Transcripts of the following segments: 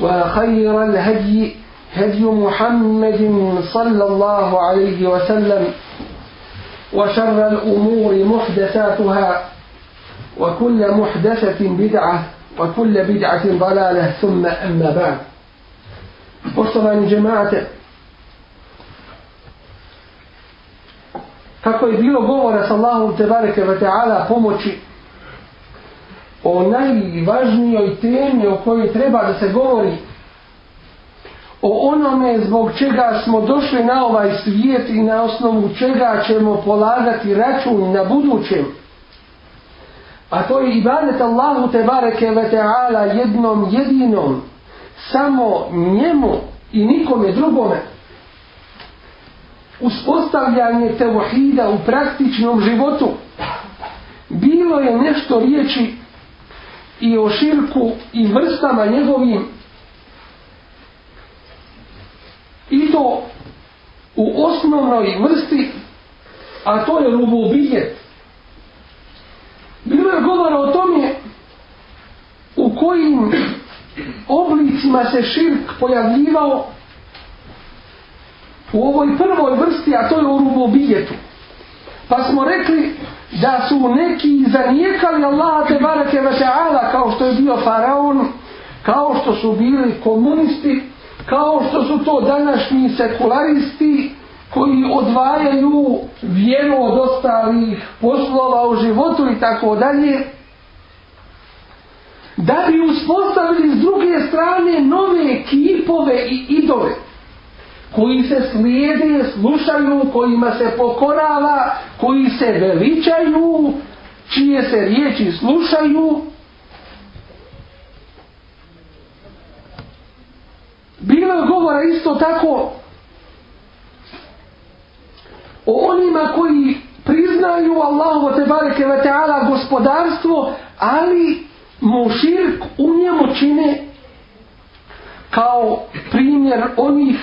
وخير الهدي هدي محمد صلى الله عليه وسلم وشر الأمور محدثاتها وكل محدثة بدعة وكل بدعة ضلالة ثم أما بعد Poštovani جماعة kako je bilo govora s Allahom te ve pomoći o najvažnijoj temi o kojoj treba da se govori o onome zbog čega smo došli na ovaj svijet i na osnovu čega ćemo polagati račun na budućem a to je ibadet Allahu te bareke ve teala jednom jedinom samo njemu i nikome drugome uspostavljanje tevahida u praktičnom životu bilo je nešto riječi i o širku i vrstama njegovim i to u osnovnoj vrsti a to je rububijet bilo je govora o tome u kojim oblicima se širk pojavljivao u ovoj prvoj vrsti a to je u rububijetu pa smo rekli da su neki zanijekali Allaha te barake vata kao što je bio faraon, kao što su bili komunisti, kao što su to današnji sekularisti koji odvajaju vjeru od ostalih poslova u životu i tako dalje, da bi uspostavili s druge strane nove kipove i idole koji se slijede, slušaju, kojima se pokorava, koji se veličaju, čije se riječi slušaju, Bilo je govora isto tako o onima koji priznaju Allahu te bareke ve taala gospodarstvo, ali mu širk u njemu čine kao primjer onih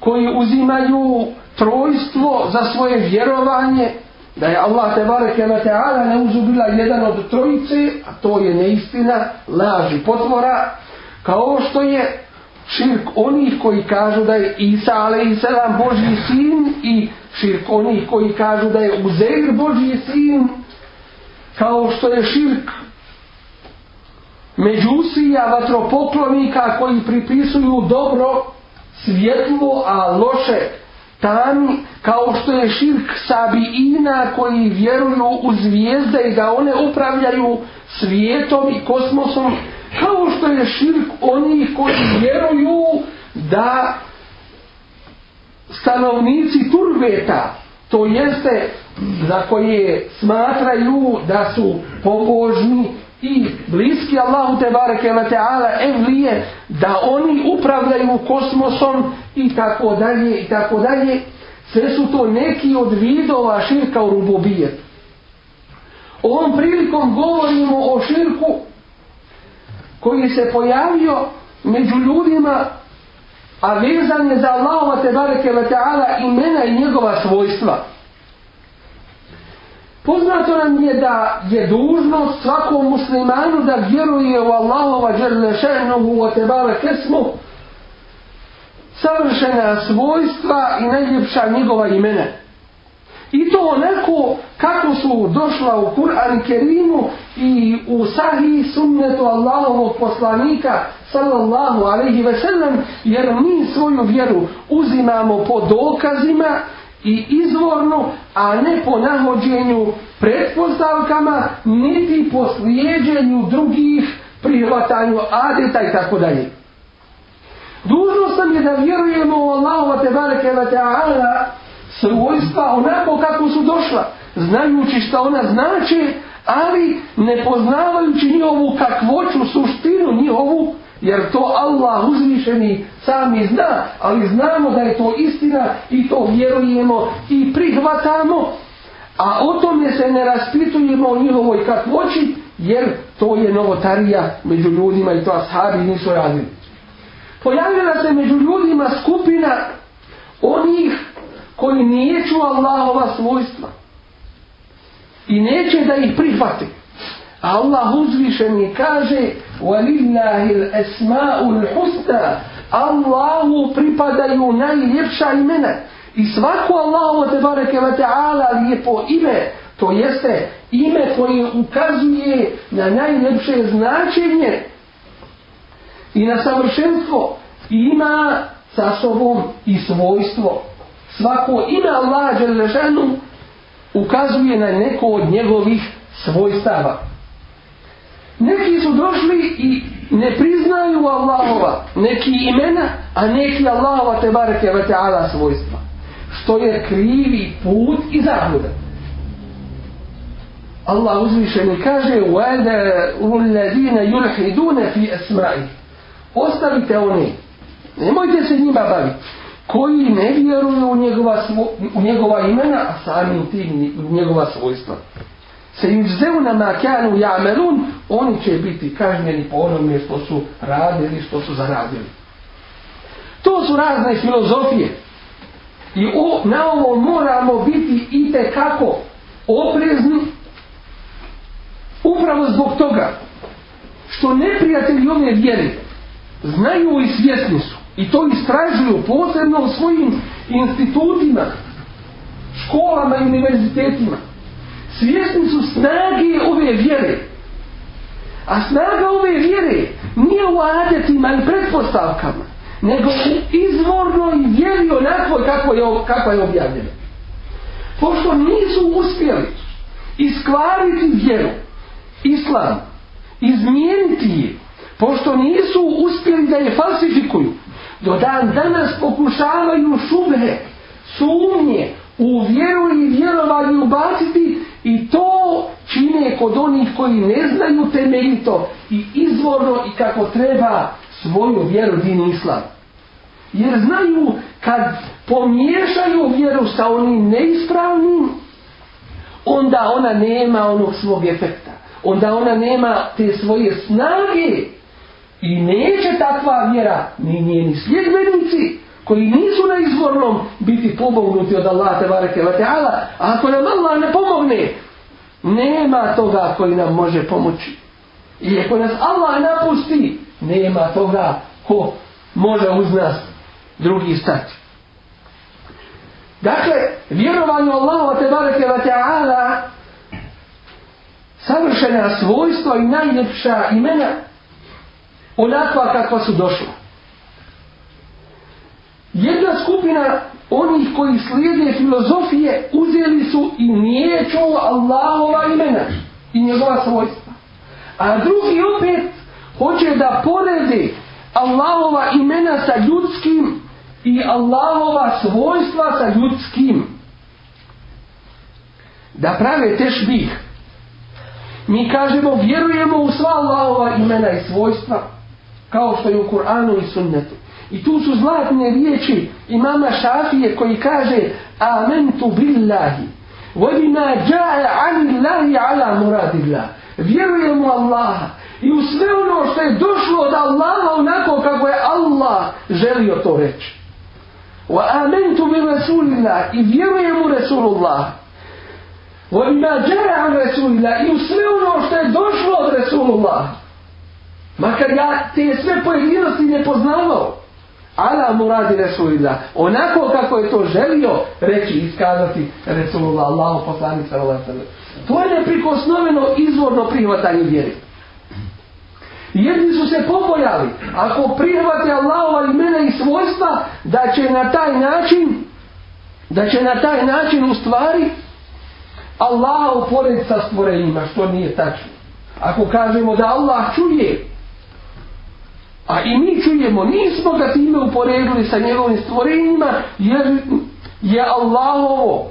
koji uzimaju trojstvo za svoje vjerovanje da je Allah te bareke ve taala ne uzubila jedan od trojice, a to je neistina, laži, potvora, kao što je širk onih koji kažu da je Isa ale i selam Božji sin i širk onih koji kažu da je Uzeir Božji sin kao što je širk međusija vatropoklonika koji pripisuju dobro svjetlo a loše tam kao što je širk sabiina koji vjeruju u zvijezde i da one upravljaju svijetom i kosmosom kao što je širk onih koji vjeruju da stanovnici turbeta to jeste za koje smatraju da su pobožni i bliski Allahu te bareke ve taala evlije da oni upravljaju kosmosom i tako dalje i tako dalje sve su to neki od vidova širka u rububijet ovom prilikom govorimo o širku koji se pojavio među ljudima a vezan je za Allahuma te bareke wa ta'ala imena i njegova svojstva poznato nam je da je dužnost svakom muslimanu da vjeruje u Allahuma žele šehnogu wa te bareke smu savršena svojstva i najljepša njegova imena to neko kako su došla u Kur'an Kerimu i u sahih sunnetu Allahovog poslanika sallallahu alaihi ve sellem jer mi svoju vjeru uzimamo po dokazima i izvorno, a ne po nahođenju pretpostavkama, niti po slijedženju drugih prihvatanju adeta i tako dalje. Dužnost nam je da vjerujemo u Allahu te bareke ve taala svojstva onako kako su došla, znajući šta ona znači, ali ne poznavajući ni ovu kakvoću suštinu, ni ovu, jer to Allah uzvišeni sami zna, ali znamo da je to istina i to vjerujemo i prihvatamo, a o tome se ne raspitujemo o njihovoj kakvoći, jer to je novotarija među ljudima i to ashabi nisu radili. Pojavila se među ljudima skupina onih koji nije čuo Allahova svojstva i neće da ih prihvati. Allah uzvišeni kaže وَلِلَّهِ الْأَسْمَاءُ الْحُسْنَا Allahu pripadaju najljepša imena i svako Allahu te bareke ve taala lijepo ime to jeste ime koje ukazuje na najljepše značenje i na savršenstvo i ima sa sobom i svojstvo svako ime Allaha Đelešanu ukazuje na neko od njegovih svojstava. Neki su došli i ne priznaju Allahova neki imena, a neki Allahova te barke ve ta'ala svojstva. Što je krivi put i zabluda. Allah uzvišeni kaže وَلَا الَّذِينَ يُلْحِدُونَ فِي أَسْمَعِهِ Ostavite one, nemojte se njima baviti koji ne vjeruju u njegova, u njegova imena, a samim tim u njegova svojstva. Se im zeu na nakjanu jamerun, oni će biti kažnjeni po onome što su radili, što su zaradili. To su razne filozofije. I o, na ovo moramo biti i kako oprezni upravo zbog toga što neprijatelji ove vjere znaju i svjesni su I to istražuju posebno u svojim institutima, školama i univerzitetima. Svjesni su snage ove vjere. A snaga ove vjere nije u adetima i pretpostavkama, nego u izvornoj vjeri onakvoj kako je, kako je objavljena. Pošto nisu uspjeli iskvariti vjeru, islam, izmijeniti je, pošto nisu uspjeli da je falsifikuju, do dan danas pokušavaju šubhe, sumnje, u vjeru i vjerovanju ubaciti i to čine kod onih koji ne znaju temeljito i izvorno i kako treba svoju vjeru din islam. Jer znaju kad pomiješaju vjeru sa onim neispravnim, onda ona nema onog svog efekta. Onda ona nema te svoje snage I neće takva vjera ni njeni sljedbenici koji nisu na izvornom biti pobognuti od Allah te bareke ve taala, ako nam Allah ne pomogne, nema toga koji nam može pomoći. I ako nas Allah napusti, nema toga ko može uz nas drugi stati. Dakle, vjerovanje Allah te bareke ve taala savršena svojstva i najljepša imena onakva kakva su došla. Jedna skupina onih koji slijede filozofije uzeli su i nije čuo Allahova imena i njegova svojstva. A drugi opet hoće da poredi Allahova imena sa ljudskim i Allahova svojstva sa ljudskim. Da prave tešbih. Mi kažemo vjerujemo u sva Allahova imena i svojstva kao što je u Kur'anu i sunnetu. I tu su zlatne riječi imama Šafije koji kaže Amentu billahi vodima džaje anillahi ala muradillah. Vjerujem u Allaha i u sve ono što je došlo od Allaha onako kako je Allah želio to reći. Wa amentu bi Rasulillah i vjerujem u Rasulullah. Wa ima džaje an Rasulillah i u sve ono što je došlo od Rasulullah. Makar ja te sve pojedinosti ne poznavao. Ala mu radi Resulillah. Onako kako je to želio reći i iskazati Resulullah, Allahu poslani sallallahu sallam. To je neprikosnoveno izvorno prihvatanje vjeri. Jedni su se pobojali, ako prihvate Allahova imena i svojstva, da će na taj način, da će na taj način u stvari Allah uporediti sa stvorenjima, što nije tačno. Ako kažemo da Allah čuje, A i mi čujemo, nismo ga time uporedili sa njegovim stvorenjima, jer je Allahovo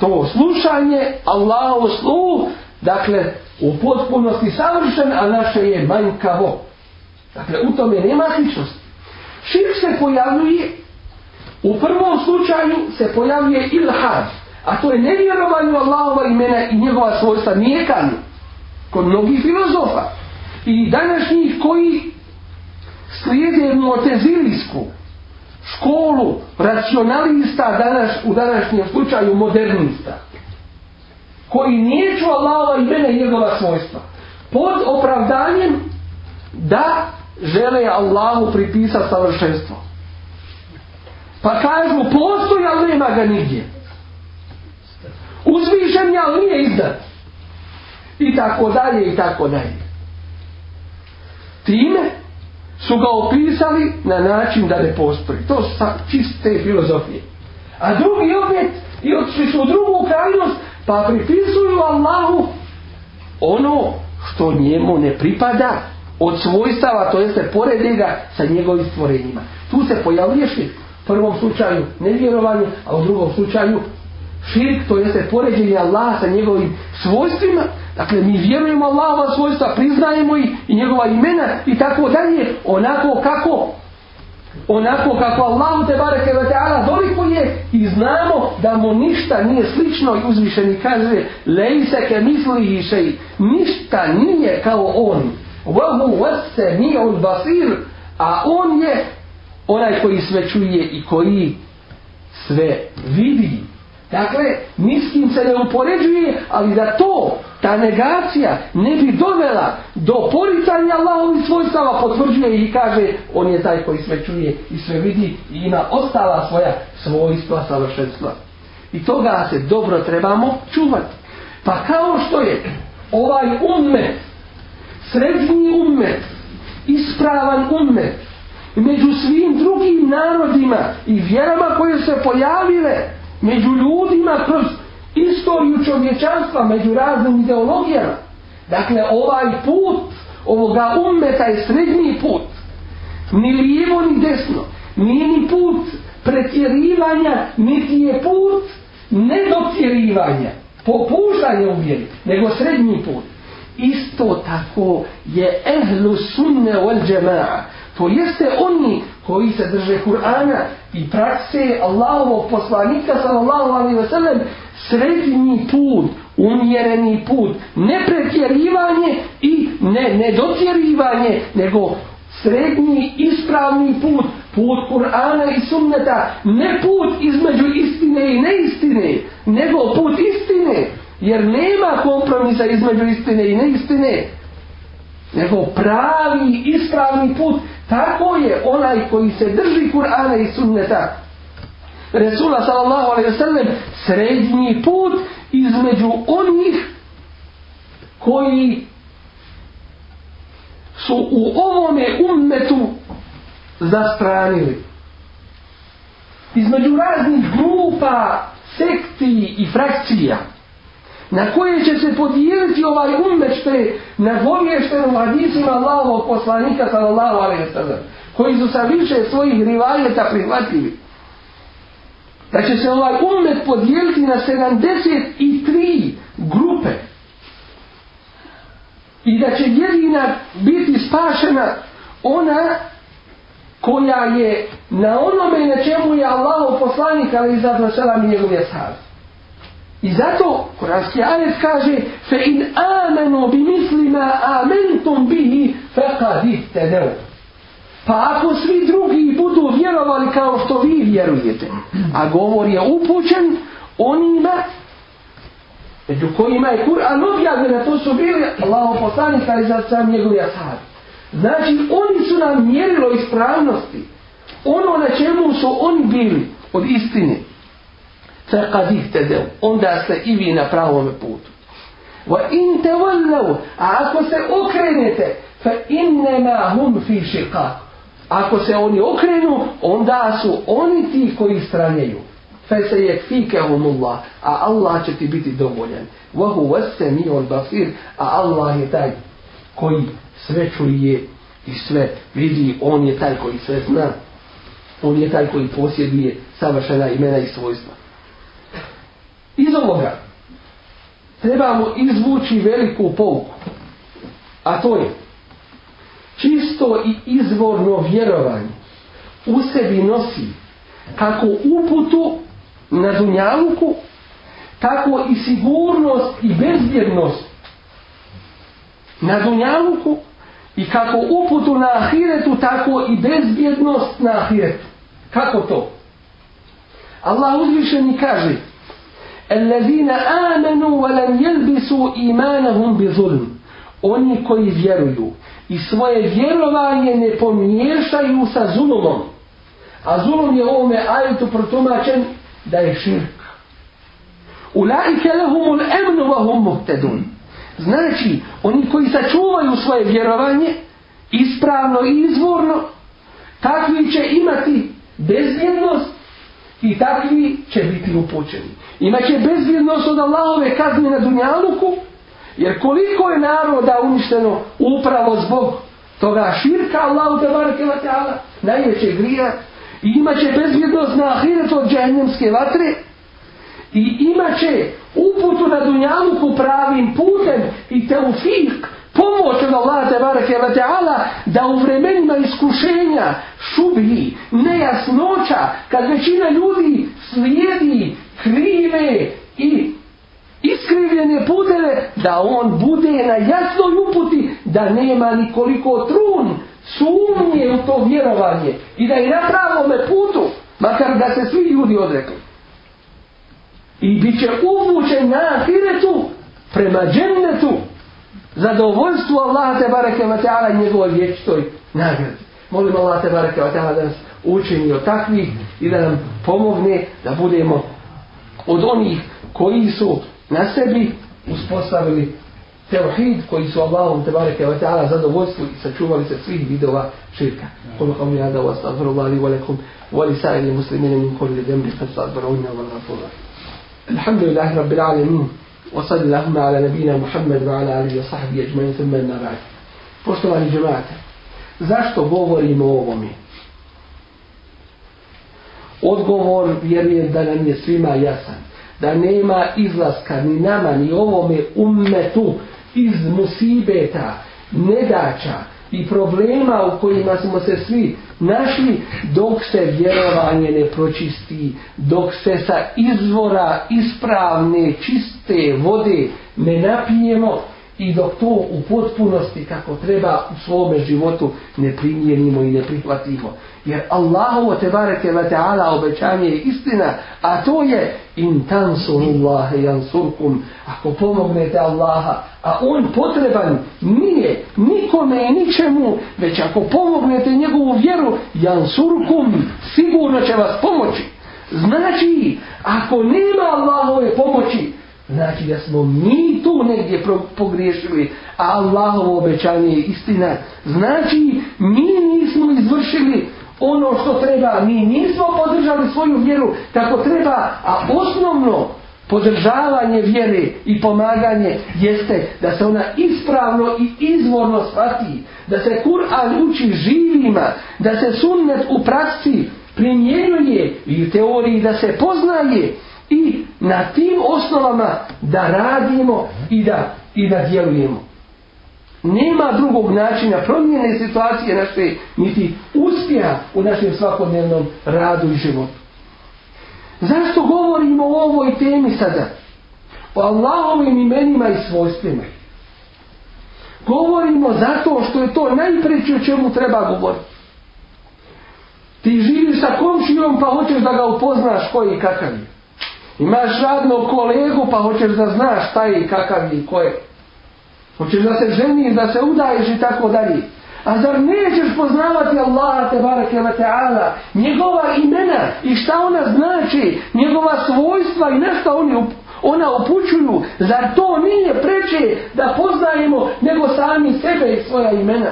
to slušanje, Allahovo sluh, dakle, u potpunosti savršen, a naše je manjkavo. Dakle, u tome nema sličnosti. Širk se pojavljuje, u prvom slučaju se pojavljuje ilhad, a to je nevjerovanje Allahova imena i njegova svojstva nijekan kod mnogih filozofa. I današnjih koji slijede motezilijsku školu racionalista danas, u današnjem slučaju modernista koji neću Allaha i mene njegova svojstva pod opravdanjem da žele Allahu pripisa savršenstvo pa kažu postoji ali nema ga nigdje uzvišen je ali nije izdat i tako dalje i tako dalje time su ga opisali na način da ne postoji. To su čiste filozofije. A drugi opet, i otišli su u drugu krajnost, pa pripisuju Allahu ono što njemu ne pripada od svojstava, to jeste porede ga sa njegovim stvorenjima. Tu se pojavljuje širk. U prvom slučaju nevjerovanje, a u drugom slučaju širk, to jeste poređenje Allaha sa njegovim svojstvima, Dakle, mi vjerujemo Allahova svojstva, priznajemo ih i njegova imena i tako dalje, onako kako onako kako Allahu te bareke ve taala dolikuje i znamo da mu ništa nije slično i uzvišeni kaže leisa ke mislihi shay ništa nije kao on wa hu was-sami'ul basir a on je onaj koji sve čuje i koji sve vidi Dakle, niskim se ne upoređuje, ali da to, ta negacija, ne bi dovela do poricanja Allahovi svojstava, potvrđuje i kaže, on je taj koji sve čuje i sve vidi i ima ostala svoja svojstva, savršenstva. I toga se dobro trebamo čuvati. Pa kao što je ovaj ummet, srednji ummet, ispravan ummet, među svim drugim narodima i vjerama koje se pojavile, među ljudima kroz istoriju čovječanstva, među raznim ideologijama. Dakle, ovaj put, ovoga ummeta je srednji put. Ni lijevo, ni desno. Nije ni put pretjerivanja, niti je put nedotjerivanja, popuštanja u vjeri, nego srednji put. Isto tako je ehlu sunne wal džema'a. To jeste oni koji se drže Kur'ana i prakse Allahovog poslanika sallallahu alaihi wa sallam srednji put, umjereni put, ne pretjerivanje i ne nedotjerivanje, nego srednji ispravni put, put Kur'ana i sunneta, ne put između istine i neistine, nego put istine, jer nema kompromisa između istine i neistine, nego pravi ispravni put, Tako je onaj koji se drži Kur'ana i sunneta. Resula sallallahu alaihi sallam srednji put između onih koji su u ovome ummetu zastranili. Između raznih grupa, sekti i frakcija na koje će se podijeliti ovaj umbe što je nagovješteno u hadisima Allahovog poslanika sallallahu alaihi sallam koji su sa više svojih rivaljeta prihvatili da će se ovaj umet podijeliti na 73 grupe i da će jedina biti spašena ona koja je na onome na čemu je Allah poslanik ali i zato selam i njegov je sad. I zato kuranski ajet kaže fe in amanu bi mislima amentum bihi fe kadite deo. Pa ako svi drugi budu vjerovali kao što vi vjerujete, a govor je upućen onima među kojima je Kur'an objavljen, a to su bili Allaho poslani, kada za sam njegovi ashab. Znači, oni su nam mjerilo ispravnosti. Ono na čemu su oni bili od istine. فقد اهتدوا اون da se i vi na pravom putu wa in tawallu a ako se okrenete fa inma hum fi shiqaq ako se oni okrenu onda su oni ti koji stranjeju fa se je fike Allah a Allah će ti biti dovoljan wa huwa as-sami'ul basir a Allah je taj koji sve čuje i sve vidi on je taj koji sve zna on je taj koji posjeduje savršena imena i svojstva Iz ovoga trebamo izvući veliku pouku. A to je čisto i izvorno vjerovanje u sebi nosi kako uputu na dunjavuku, tako i sigurnost i bezbjednost na dunjavuku i kako uputu na ahiretu, tako i bezbjednost na ahiretu. Kako to? Allah uzvišeni kaže, kaže, Ellezina amenu velem jelbisu imanahum bi zulm. Oni koji vjeruju i svoje vjerovanje ne pomiješaju sa zulumom. A zulum je ovome ajetu protumačen da je širk. Ulaike lehumul emnu vahum muhtedun. Znači, oni koji sačuvaju svoje vjerovanje, ispravno i izvorno, takvi će imati bezvjednost i takvi će biti upočeni. Imaće bezvjednost od Allahove kazne na Dunjaluku, jer koliko je naroda uništeno upravo zbog toga širka Allahu te barke wa ta'ala, najveće grija, i imaće bezvjednost na ahiret od džahnemske vatre, i imaće uputu na Dunjaluku pravim putem i teufik pomoć od Allaha te barake wa ta'ala da u vremenima iskušenja šubi, nejasnoća, kad većina ljudi slijedi krive i iskrivljene puteve da on bude na jasnoj uputi da nema nikoliko trun sumnije u to vjerovanje i da je na pravome putu makar da se svi ljudi odrekli i bit će uvučen na ahiretu prema džennetu zadovoljstvu Allaha te bareke wa ta'ala i njegove vječitoj nagradi. Molim Allaha te bareke wa ta'ala da nas učini od takvih i da nam pomogne da budemo od onih koji su na sebi uspostavili teohid koji su Allahom te bareke ve taala zadovoljstvo i sačuvali se svih vidova širka. Kolikom ja da vas astagfirullahi ve lekum ve li sa'il muslimina min kulli dhanbi fastagfiruhu wa ghafurun. Alhamdulillah rabbil alamin. Wa sallallahu ala nabina Muhammad wa ala alihi wa sahbihi ajma'in thumma ba'd. Poštovani džemaate, zašto govorimo o ovome? Odgovor vjerujem da nam je svima jasan. Da nema izlaska ni nama, ni ovome ummetu iz musibeta, nedača i problema u kojima smo se svi našli dok se vjerovanje ne pročisti, dok se sa izvora ispravne, čiste vode ne napijemo, i dok to u potpunosti kako treba u svome životu ne primjenimo i ne prihvatimo. Jer Allahovo te bareke ve ta'ala obećanje je istina, a to je in tansuru Allahe jan surkum, ako pomognete Allaha, a on potreban nije nikome i ničemu, već ako pomognete njegovu vjeru, jan surkum, sigurno će vas pomoći. Znači, ako nema Allahove pomoći, Znači da smo mi tu negdje pogriješili, a Allahovo obećanje je istina. Znači mi nismo izvršili ono što treba, mi nismo podržali svoju vjeru kako treba, a osnovno podržavanje vjere i pomaganje jeste da se ona ispravno i izvorno shvati, da se Kur'an uči živima, da se sunnet u praksi primjenjuje i u teoriji da se poznaje, i na tim osnovama da radimo i da, i da djelujemo. Nema drugog načina promjene situacije naše niti uspjeha u našem svakodnevnom radu i životu. Zašto govorimo o ovoj temi sada? O Allahovim imenima i svojstvima. Govorimo zato što je to najpreće o čemu treba govoriti. Ti živiš sa komšijom pa hoćeš da ga upoznaš koji i kakav je. Imaš radnog kolegu pa hoćeš da znaš taj i kakav i ko je. Hoćeš da se ženiš, da se udaješ i tako dalje. A zar nećeš poznavati Allaha te barake wa ta'ala, njegova imena i šta ona znači, njegova svojstva i nešto oni up, ona upućuju, zar to nije preče da poznajemo nego sami sebe i svoja imena.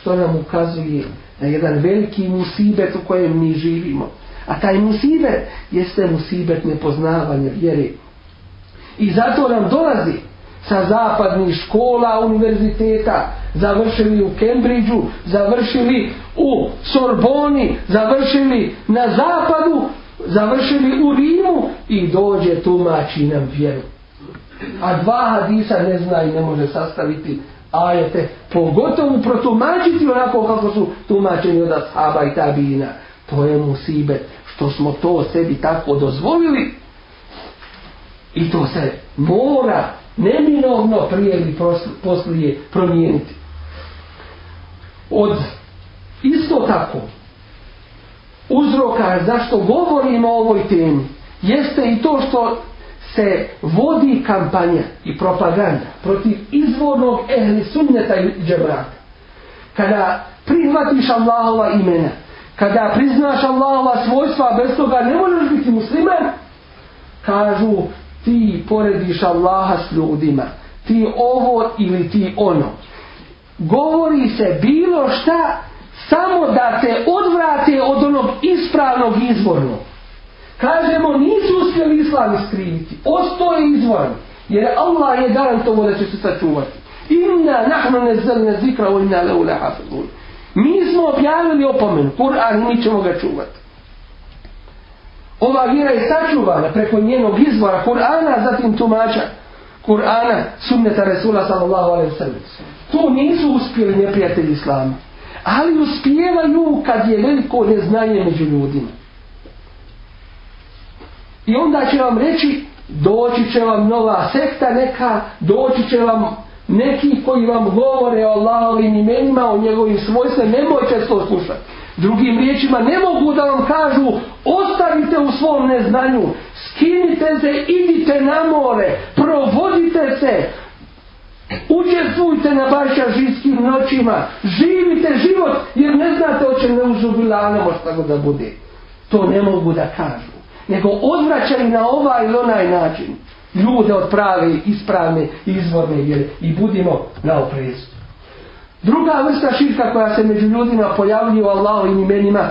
Što nam ukazuje na jedan veliki musibet u kojem mi živimo. A taj musibet jeste musibet nepoznavanja vjere. I zato nam dolazi sa zapadnih škola, univerziteta, završili u Cambridgeu, završili u Sorboni, završili na zapadu, završili u Rimu i dođe tumači nam vjeru. A dva hadisa ne zna i ne može sastaviti ajete, pogotovo protumačiti onako kako su tumačeni od Ashaba i Tabina. To je musibe što smo to sebi tako dozvolili i to se mora neminovno prije ili poslije promijeniti. Od isto tako uzroka zašto govorimo o ovoj temi jeste i to što se vodi kampanja i propaganda protiv izvornog ehli sunneta i džemrata. Kada prihvatiš Allahova imena, kada priznaš Allahova svojstva bez toga ne možeš biti muslimer kažu ti porediš Allaha s ljudima ti ovo ili ti ono govori se bilo šta samo da te odvrate od onog ispravnog izvornog kažemo nisu uspjeli islam iskriviti osto je izvor jer Allah je garantovo da će se sačuvati inna nahnu ne zelne zikra o inna leule hafadun Mi smo objavili opomenu. Kur'an, mi ćemo ga čuvati. Ova vjera je sačuvana preko njenog izvora Kur'ana, zatim tumača Kur'ana, sunneta Resula sallallahu alaihi sallam. To nisu uspjeli neprijatelji Islama. Ali uspjevaju kad je veliko neznanje među ljudima. I onda će vam reći, doći će vam nova sekta neka, doći će vam neki koji vam govore o Allahovim imenima, o njegovim svojstvima, nemojte to slušati. Drugim riječima, ne mogu da vam kažu, ostavite u svom neznanju, skinite se, idite na more, provodite se, učestvujte na vaša žitskim noćima, živite život, jer ne znate o čem ne uzubila, a tako da bude. To ne mogu da kažu. Nego odvraćaj na ovaj ili onaj način ljude od prave, ispravne i izvorne vjere i budimo na oprezu. Druga vrsta širka koja se među ljudima pojavlja u Allahovim imenima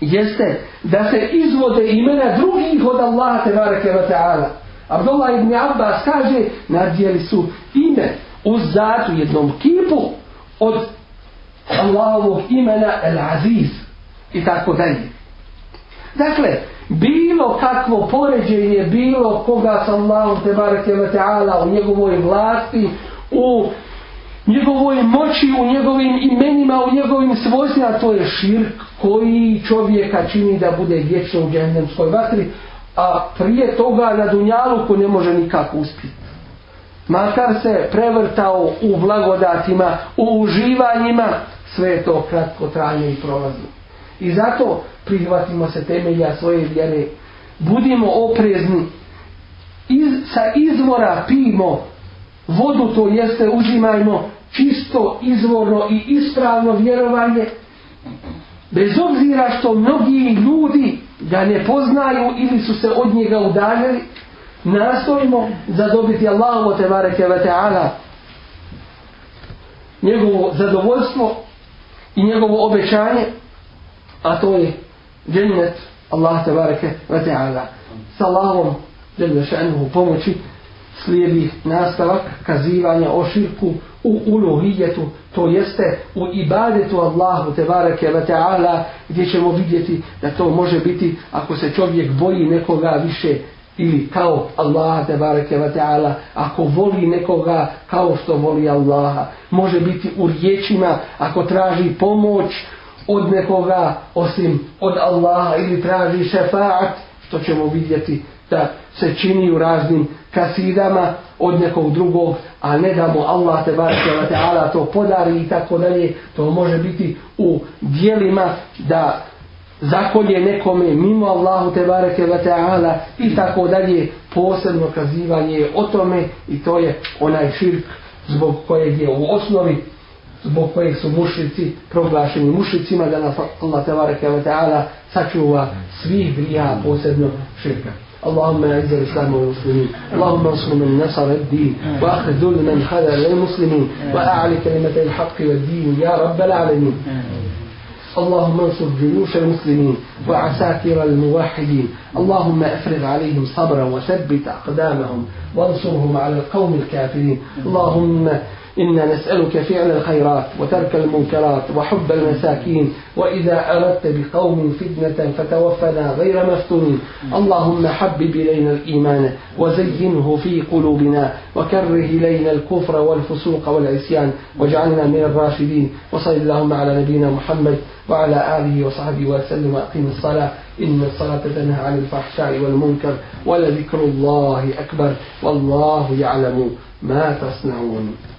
jeste da se izvode imena drugih od Allaha te bareke ve taala. Abdullah ibn Abbas kaže nadjeli su ime u zatu jednom kipu od Allahovog imena El Aziz i tako dalje. Dakle, bilo kakvo poređenje bilo koga sa Allahom te bareke ve taala u njegovoj vlasti u njegovoj moći u njegovim imenima u njegovim svojstvima to je širk koji čovjeka čini da bude vječno u džendemskoj vatri a prije toga na dunjaluku ne može nikako uspjeti makar se prevrtao u blagodatima u uživanjima sve je to kratko trajno i prolazno I zato prihvatimo se temelja svoje vjere. Budimo oprezni. Iz, sa izvora pijmo vodu, to jeste uzimajmo čisto izvorno i ispravno vjerovanje. Bez obzira što mnogi ljudi ga ne poznaju ili su se od njega udaljali, nastojimo zadobiti Allahu te bareke ve taala njegovo zadovoljstvo i njegovo obećanje a to je džennet Allah tabareke wa ta'ala sa Allahom džennet še'nuhu pomoći slijedi nastavak kazivanja o širku u uluhijetu to jeste u ibadetu Allahu tabareke wa ta'ala gdje ćemo vidjeti da to može biti ako se čovjek boji nekoga više ili kao Allah te bareke ve taala ako voli nekoga kao što voli Allaha može biti u riječima ako traži pomoć od nekoga osim od Allaha ili traži šefaat, što ćemo vidjeti da se čini u raznim kasidama od nekog drugog, a ne da mu Allah te ta'ala to podari i tako dalje, to može biti u dijelima da zakolje nekome mimo Allahu te bareke ve taala i tako dalje posebno kazivanje o tome i to je onaj širk zbog kojeg je u osnovi zbog kojeg su mušici proglašeni mušicima da nas Allah tabaraka wa ta'ala sačuva svih grija posebno širka اللهم اعز الاسلام والمسلمين، اللهم انصر من نصر الدين، واخذل من خذل المسلمين، واعل كلمه الحق والدين يا رب العالمين. اللهم انصر جيوش المسلمين وعساكر الموحدين اللهم افرغ عليهم صبرا وثبت أقدامهم وانصرهم على القوم الكافرين اللهم إنا نسألك فعل الخيرات وترك المنكرات وحب المساكين وإذا أردت بقوم فتنة فتوفنا غير مفتونين اللهم حبب إلينا الإيمان وزينه في قلوبنا وكره إلينا الكفر والفسوق والعصيان واجعلنا من الراشدين وصل اللهم على نبينا محمد وعلى آله وصحبه وسلم أقيم الصلاة إن الصلاة تنهى عن الفحشاء والمنكر ولذكر الله أكبر والله يعلم ما تصنعون